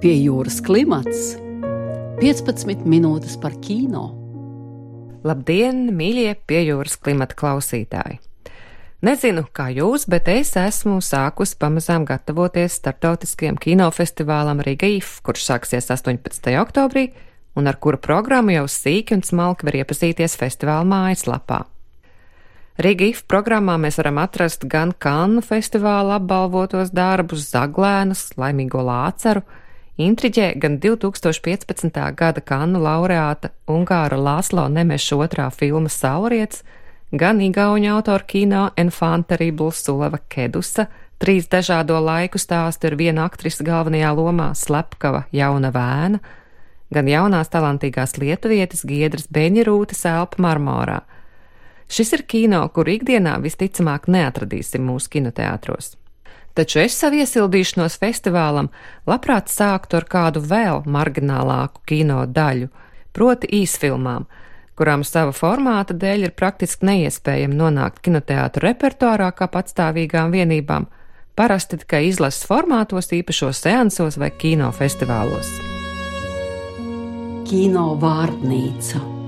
Pie jūras klimats 15 minūtes par kino. Labdien, mīļie pie jūras klimata klausītāji! Nezinu, kā jūs, bet es esmu sākus pamazām gatavoties starptautiskajam kinofestivālam Riga IF, kurš sāksies 18. oktobrī un ar kura programmu jau sīki un smalki var iepazīties festivāla mājaslapā. Riga IF programmā mēs varam atrast gan Kannu festivāla apbalvotos darbus, zaglēnus, laimīgo lāceru, intriģē gan 2015. gada Kannu laureāta Ungāra Lāslo Nemeša otrā filma Sauriets, gan igauņu autora kino Enfanteribl Suleva Kedusa, trīs dažādo laiku stāstu ar vienu aktrisi galvenajā lomā Slepkava jauna vēna, gan jaunās talantīgās lietuvietes Giedras Beņirūtas elpa marmorā. Šis ir kino, kur ikdienā visticamāk neatradīsim mūsu kinoteātros taču es savu iesildīšanos festivālam labprāt sāktu ar kādu vēl marginālāku kino daļu, proti īsfilmām, kurām sava formāta dēļ ir praktiski neiespējami nonākt kinoteātru repertuārā kā patstāvīgām vienībām, parasti tikai izlases formātos, īpašos seansos vai kinofestivālos. Kino vārnīca.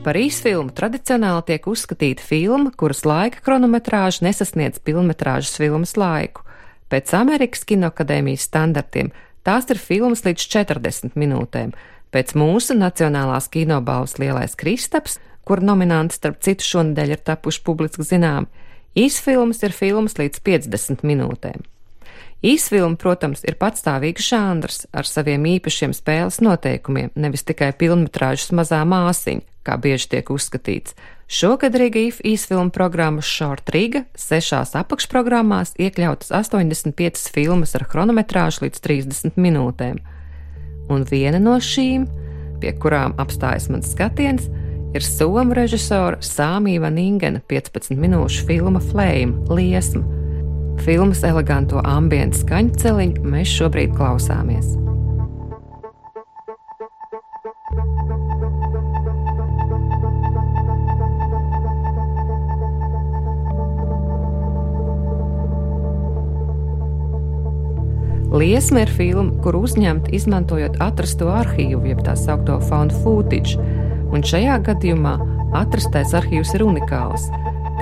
Par īsfilmu tradicionāli tiek uzskatīta filma, kuras laika kronometrāža nesasniedz filmas filmas laiku. Pēc Amerikas Kinoakadēmijas standartiem tās ir filmas līdz 40 minūtēm. Pēc mūsu Nacionālās kinobalvas lielais Kristaps, kur nominanti starp citu šonadēļ ir tapuši publiski zinām, īsfilmas ir filmas līdz 50 minūtēm. Īsfilma, protams, ir patstāvīgs žanrs ar saviem īpašiem spēles noteikumiem, nevis tikai filmas mazā māsiņa, kā bieži tiek uzskatīts. Šogad Riga īsfilmu programmas Short Riga sešās apakšprogrammās iekļautas 85 filmas ar chronometrāžu līdz 30 minūtēm. Un viena no šīm, pie kurām apstājas mans skatiens, ir somu režisora Sāmīva Ningena 15 minūšu filma Flame - Liesma. Filmas eleganto ambientu skaņceliņu mēs šobrīd klausāmies. Liesma ir filma, kur uzņemta izmantojot atrasto arhīvu, jeb tā saucamo found footage, un šajā gadījumā atrastais arhīvs ir unikāls.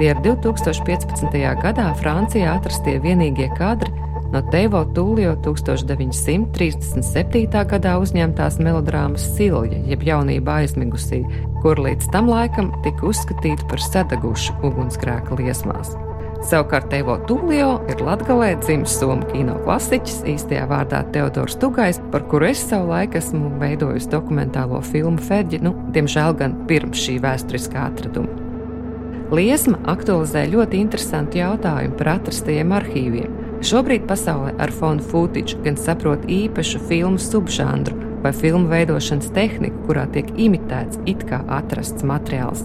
Tie ir 2015. gadā Francijā atrastie vienīgie kadri no Teivo Tūlio 1937. gadā uzņemtās melodrāmas Silja, jeb jaunība aizmigusī, kur līdz tam laikam tika uzskatīta par sadagušu ugunsgrēka liesmās. Savukārt Evo Dulio ir latgalē dzimis somu kino klasiķis, īstajā vārdā Teodors Tugais, par kuru es savu laiku esmu veidojusi dokumentālo filmu Ferģi, nu, diemžēl gan pirms šī vēsturiskā atraduma. Liesma aktualizē ļoti interesantu jautājumu par atrastajiem arhīviem. Šobrīd pasaulē ar fonu footage gan saprot īpašu filmu subžanru vai filmu veidošanas tehniku, kurā tiek imitēts it kā atrasts materiāls.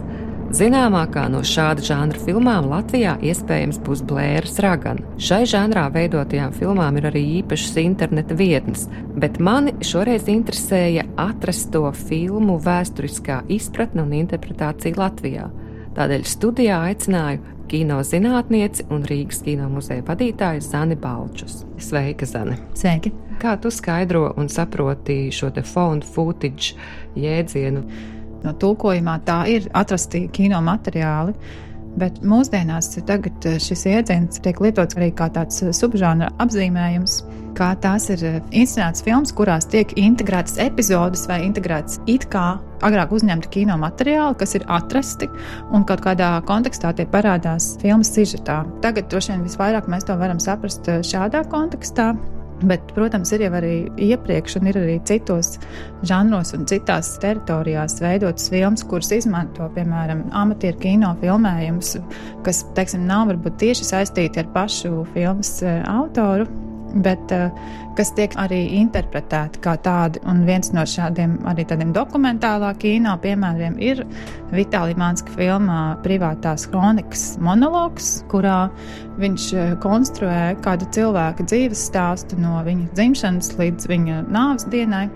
Zināmākā no šāda žanra filmām Latvijā iespējams būs Blēras ragana. Šai žanrā veidotajām filmām ir arī īpašas interneta vietnes, bet mani šoreiz interesēja atrast to filmu vēsturiskā izpratne un interpretācija Latvijā. Tādēļ studijā aicināju kino zinātnieci un Rīgas kino muzeja vadītāju Zani Balčus. Sveika, Zani! Sveiki! Kā tu skaidro un saproti šo te found footage jēdzienu? No tulkojumā tā ir atrasti kino materiāli. Bet mūsdienās eh, šis jēdziens tiek lietots arī kā tāds eh, subžanra apzīmējums, kā tās ir eh, inscenētas filmas, kurās tiek integrētas epizodes vai integrētas it kā agrāk uzņemti kino materiāli, kas ir atrasti un kaut kādā kontekstā tie parādās filmas sižetā. Tagad droši vien visvairāk mēs to varam saprast šādā kontekstā. Bet, protams, ir jau arī iepriekš, un ir arī citos žanros un citās teritorijās veidotas filmas, kuras izmanto, piemēram, amatieru kino filmējumus, kas, teiksim, nav varbūt tieši saistīti ar pašu filmas eh, autoru, bet uh, kas tiek arī interpretēti kā tādi. Un viens no šādiem arī tādiem dokumentālā kino piemēriem ir Vitālija Manska filmā Privātās kronikas monologs, kurā viņš uh, konstruē kādu cilvēka dzīves stāstu no viņa dzimšanas līdz viņa nāves dienai.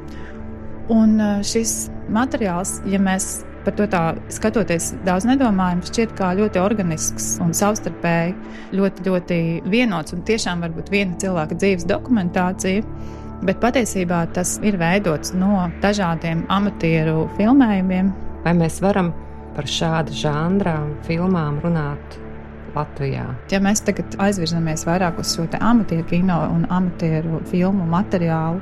Un uh, šis materiāls, ja mēs par to tā skatoties daudz nedomājam, šķiet kā ļoti organisks un savstarpēji ļoti, ļoti vienots un tiešām varbūt viena cilvēka dzīves dokumentācija. Bet patiesībā tas ir veidots no dažādiem amatieru filmējumiem. Vai mēs varam par šādu žanra filmām runāt Latvijā. Ja mēs tagad aizvirzamies vairāk uz šo amatieru kino un amatieru filmu materiālu,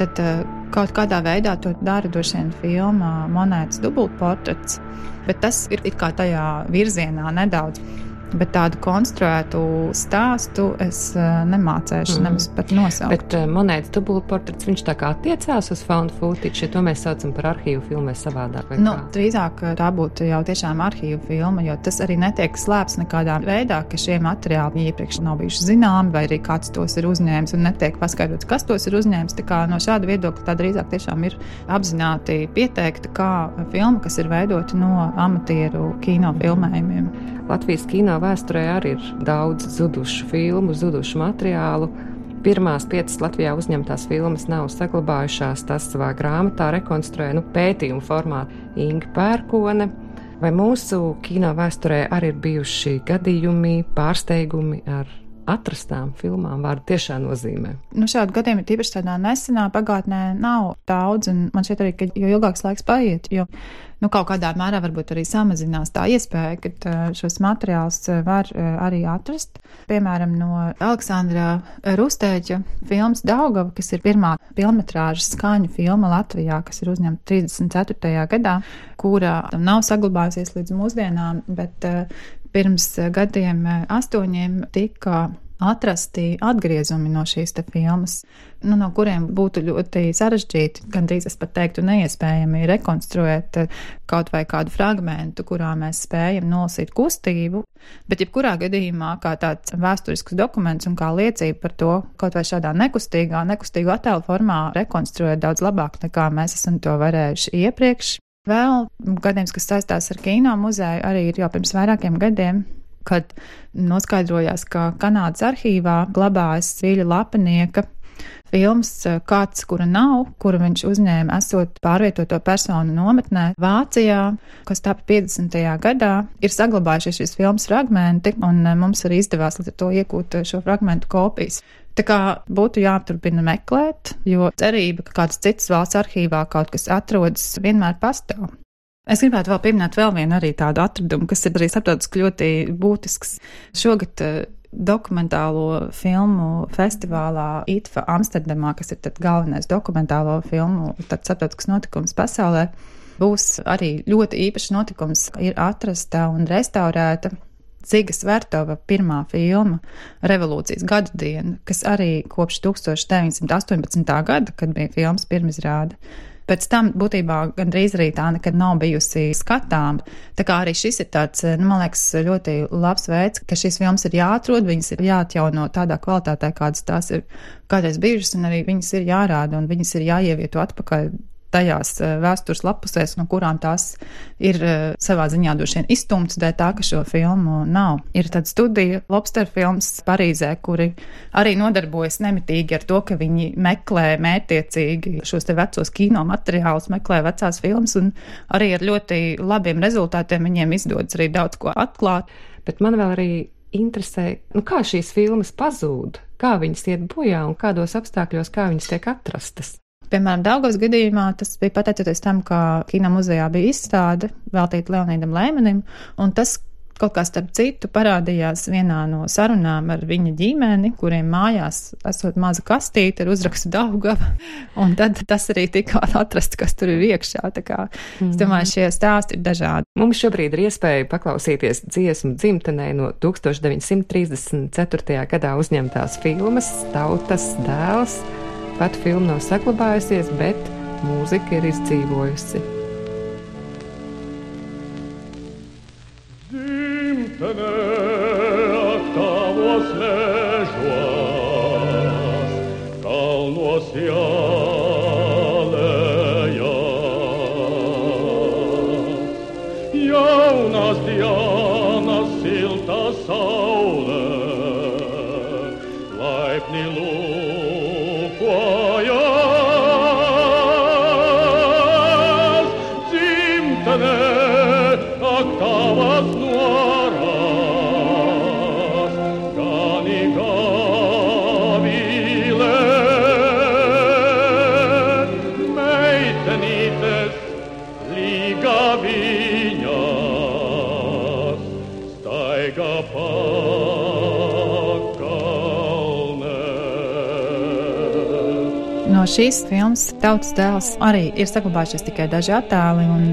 tad uh, kaut kādā veidā to dara droši vien filma monētas dubultportrets, bet tas ir kā tajā virzienā nedaudz. Bet tādu konstruētu stāstu es uh, nemācēšu, mm. nemaz pat nosaukt. Bet uh, monētas dubultportrets, viņš tā kā attiecās uz found footage, ja to mēs saucam par arhīvu filmu savādāk. Nu, kā? drīzāk tā būtu jau tiešām arhīvu filma, jo tas arī netiek slēpts nekādā veidā, ka šie materiāli iepriekš nav bijuši zināmi, vai arī kāds tos ir uzņēmis un netiek paskaidrots, kas tos ir uzņēmis. Tā kā no šāda viedokļa tā drīzāk tiešām ir apzināti pieteikta kā filma, kas ir veidota no amatieru kino filmējumiem. Latvijas kino vēsturē arī ir daudz zudušu filmu, zudušu materiālu. Pirmās piecas Latvijā uzņemtās filmas nav saglabājušās. Tas savā grāmatā rekonstruē nu, pētījumu formā Inga Pērkone. Vai mūsu kino vēsturē arī ir bijuši gadījumi, pārsteigumi ar atrastām filmām vārdu tiešā nozīmē. Nu, šādu gadījumu tīpaši tādā nesenā pagātnē nav daudz, un man šķiet arī, ka jo ilgāks laiks paiet, jo nu, kaut kādā mērā varbūt arī samazinās tā iespēja, ka šos materiālus var arī atrast. Piemēram, no Aleksandra Rustēģa filmas Daugava, kas ir pirmā filmetrāžas skaņu filma Latvijā, kas ir uzņemta 34. gadā, kura nav saglabājusies līdz mūsdienām, bet pirms gadiem astoņiem tika atrasti atgriezumi no šīs filmas, nu, no kuriem būtu ļoti sarežģīti, gandrīz es pat teiktu, neiespējami rekonstruēt kaut vai kādu fragmentu, kurā mēs spējam nolasīt kustību. Bet, jebkurā gadījumā, kā tāds vēsturisks dokuments un kā liecība par to, kaut vai šādā nekustīgā, nekustīgu attēlu formā rekonstruēt daudz labāk nekā mēs esam to varējuši iepriekš. Vēl gadījums, kas saistās ar kino muzeju, arī ir jau pirms vairākiem gadiem, kad noskaidrojās, ka Kanādas arhīvā glabājas Vīļa Lapinieka filmas kāds, kura nav, kuru viņš uzņēma esot pārvietoto personu nometnē Vācijā, kas tapa 50. gadā, ir saglabājušies šīs filmas fragmenti, un mums arī izdevās līdz ar to iegūt šo fragmentu kopijas. Tā kā būtu jāturpina meklēt, jo cerība, ka kāds cits valsts arhīvā kaut kas atrodas, vienmēr pastāv. Es gribētu vēl pieminēt vēl vienu arī tādu atradumu, kas ir arī starptautiski ļoti būtisks. Šogad uh, dokumentālo filmu festivālā ITFA Amsterdamā, kas ir galvenais dokumentālo filmu starptautisks notikums pasaulē, būs arī ļoti īpašs notikums. Ir atrasta un restaurēta Zigas Vertova pirmā filma Revolūcijas gadu diena, kas arī kopš 1918. gada, kad bija filmas pirmizrāde. Pēc tam būtībā gandrīz arī tā nekad nav bijusi skatām. Tā kā arī šis ir tāds, nu, man liekas, ļoti labs veids, ka šīs filmas ir jāatrod, viņas ir jāatjauno tādā kvalitātē, kādas tās ir kādreiz bijušas, un arī viņas ir jārāda, un viņas ir jāievieto atpakaļ tajās eh, vēstures lapusēs, no kurām tās ir eh, savā ziņā droši vien izstumtas dēļ tā, ka šo filmu nav. Ir tāda studija, Lobster films Parīzē, kuri arī nodarbojas nemitīgi ar to, ka viņi meklē mērtiecīgi šos te vecos kino materiālus, meklē vecās filmas, un arī ar ļoti labiem rezultātiem viņiem izdodas arī daudz ko atklāt. Bet man vēl arī interesē, nu, kā šīs filmas pazūd, kā viņas iet bojā un kādos apstākļos, kā viņas tiek atrastas. Piemēram, Daugavas gadījumā tas bija pateicoties tam, ka kino muzejā bija izstāde veltīta Leonīdam Lēmanim, un tas kaut kā starp citu parādījās vienā no sarunām ar viņa ģimeni, kuriem mājās esot maza kastīte ar uzrakstu Daugava, un tad tas arī tika atrasts, kas tur ir iekšā. Tā kā, mm. es domāju, šie stāsti ir dažādi. Mums šobrīd ir iespēja paklausīties dziesmu dzimtenē no 1934. gadā uzņemtās filmas Tautas dēls. Pat filma nav saglabājusies, bet mūzika ir izdzīvojusi. Dzimtenē šīs filmas Tautas dēls arī ir saglabājušies tikai daži attēli un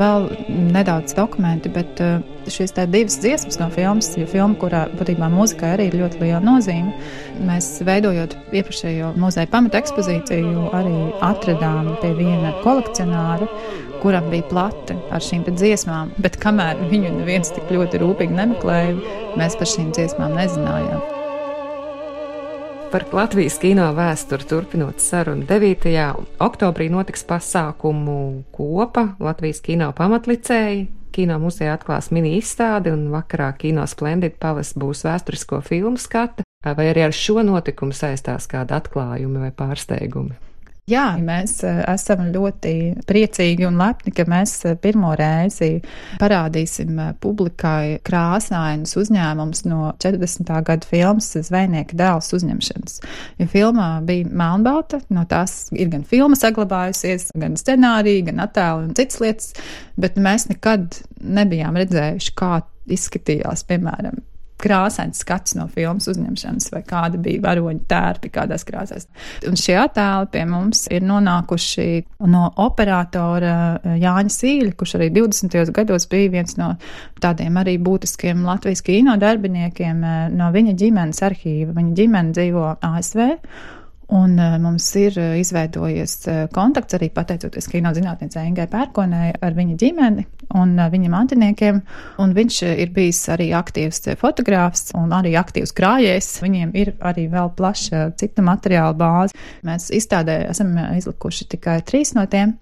vēl nedaudz dokumenti, bet uh, šīs divas dziesmas no filmas, jo filma, kurā būtībā mūzikai arī ir ļoti liela nozīme, mēs veidojot iepriekšējo muzeja pamata ekspozīciju, arī atradām pie viena kolekcionāra, kuram bija plate ar šīm dziesmām, bet kamēr viņu neviens tik ļoti rūpīgi nemeklēja, mēs par šīm dziesmām nezinājām. Par Latvijas kino vēsturi turpinot sarunu 9. oktobrī notiks pasākumu kopa Latvijas kino pamatlicēji. Kino muzejā atklās mini izstādi un vakarā kino splendid pavas būs vēsturisko filmu skata, vai arī ar šo notikumu saistās kādi atklājumi vai pārsteigumi. Jā, mēs eh, esam ļoti priecīgi un lepni, ka mēs eh, pirmo reizi parādīsim eh, publikai krāsainus uzņēmumus no 40. gada filmas Zvejnieka dēls uzņemšanas. Jo filmā bija melnbalta, no tās ir gan filma saglabājusies, gan scenārija, gan attēli un citas lietas, bet mēs nekad nebijām redzējuši, kā izskatījās, piemēram, krāsains skats no filmas uzņemšanas, vai kāda bija varoņa tērpi, kādās krāsās. Un šie attēli pie mums ir nonākuši no operatora eh, Jāņa Sīļa, kurš arī 20. gados bija viens no tādiem arī būtiskiem Latvijas kino darbiniekiem eh, no viņa ģimenes arhīva. Viņa ģimene dzīvo ASV. Un uh, mums ir uh, izveidojies uh, kontakts arī pateicoties kino zinātniecei Ingai Pērkonai ar viņa ģimeni un viņa mantiniekiem. Un viņš ir bijis arī aktīvs fotogrāfs un arī aktīvs krājējs. Viņiem ir arī vēl plaša citu materiālu bāze. Mēs izstādē esam izlikuši tikai trīs no tiem,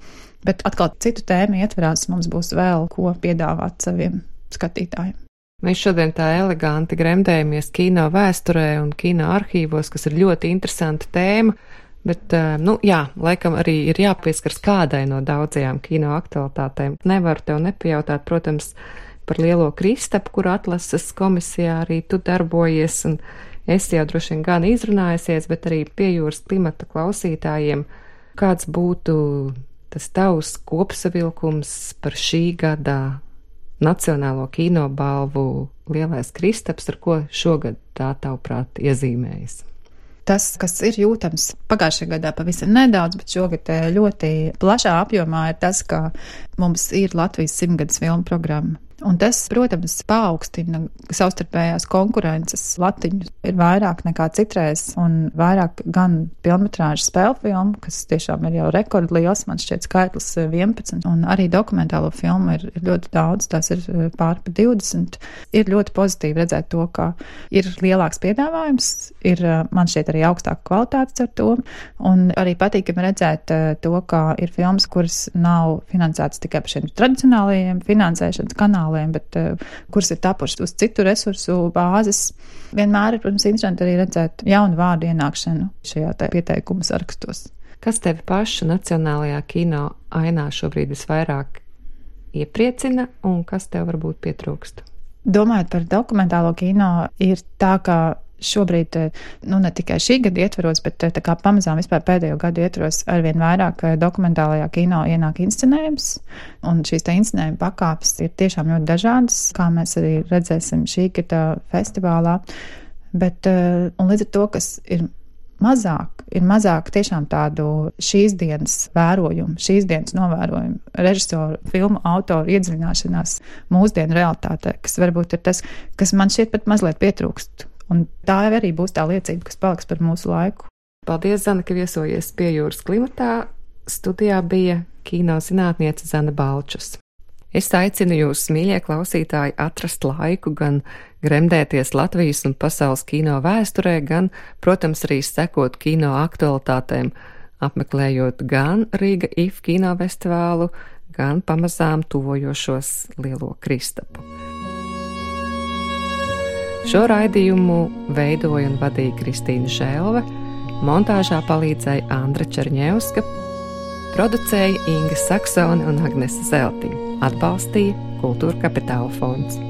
bet atkal citu tēmu ietverās mums būs vēl ko piedāvāt saviem skatītājiem. Mēs šodien tā eleganti gremdējamies kino vēsturē un kino arhīvos, kas ir ļoti interesanta tēma, bet, eh, nu, jā, laikam arī ir jāpieskars kādai no daudzajām kino aktualitātēm. Nevaru tev nepajautāt, protams, par lielo kristapu, kur atlases komisijā arī tu darbojies, un es jau droši vien gan izrunājusies, bet arī pie jūras klimata klausītājiem, kāds būtu tas tavs kopsavilkums par šī gada Nacionālo kino balvu Lielais Kristaps, ar ko šogad tā tavuprāt iezīmējas? Tas, kas ir jūtams pagājušajā gadā pavisam nedaudz, bet šogad eh, ļoti plašā apjomā, ir tas, ka mums ir Latvijas simtgadus filmu programma. Un tas, protams, paaugstina savstarpējās konkurences latiņu. Ir vairāk nekā citreiz, un vairāk gan filmas spēļu filmu, kas tiešām ir jau rekordliels, man šķiet, skaitlis 11, eh, un arī dokumentālo filmu ir, ir ļoti daudz, tās ir eh, pār pa 20. Ir ļoti pozitīvi redzēt to, ka ir lielāks piedāvājums, ir eh, man šķiet arī augstāka kvalitāte ar to, un arī patīkami redzēt to, ka ir filmas, kuras nav finansētas tikai par šiem tradicionālajiem finansēšanas kanāliem kanāliem, bet uh, kuras ir tapušas uz citu resursu bāzes. Vienmēr ir, protams, interesanti arī redzēt jaunu vārdu ienākšanu šajā pieteikumu sarakstos. Kas tevi pašu nacionālajā kino ainā šobrīd visvairāk iepriecina un kas tev varbūt pietrūkst? Domājot par dokumentālo kino, ir tā, ka šobrīd, eh, nu, ne tikai šī gada ietvaros, bet eh, kā pamazām vispār pēdējo gadu ietvaros arvien vairāk eh, dokumentālajā kino ienāk inscenējums, un šīs te inscenējuma pakāpes ir tiešām ļoti dažādas, kā mēs arī redzēsim šī gada festivālā, bet, un līdz ar to, kas ir mazāk, ir mazāk tiešām tādu šīs dienas vērojumu, šīs dienas novērojumu, režisoru, filmu autoru iedziļināšanās mūsdienu realitātē, kas varbūt ir tas, kas man šķiet pat mazliet pietrūkst Un tā arī būs tā liecība, kas paliks par mūsu laiku. Paldies, Zana, ka viesojies pie jūras klimatā. Studijā bija kino zinātniece Zana Balčus. Es aicinu jūs, mīļie klausītāji, atrast laiku gan gremdēties Latvijas un pasaules kino vēsturē, gan, protams, arī sekot kino aktualitātēm, apmeklējot gan Rīga IF kino festivālu, gan pamazām tuvojošos Lielo Kristapu. Šo raidījumu veidoja un vadīja Kristīna Žēlve, montāžā palīdzēja Andra Černievska, producēja Inga Saksone un Agnese Zeltiņa, atbalstīja Kultūra Kapitāla fonds.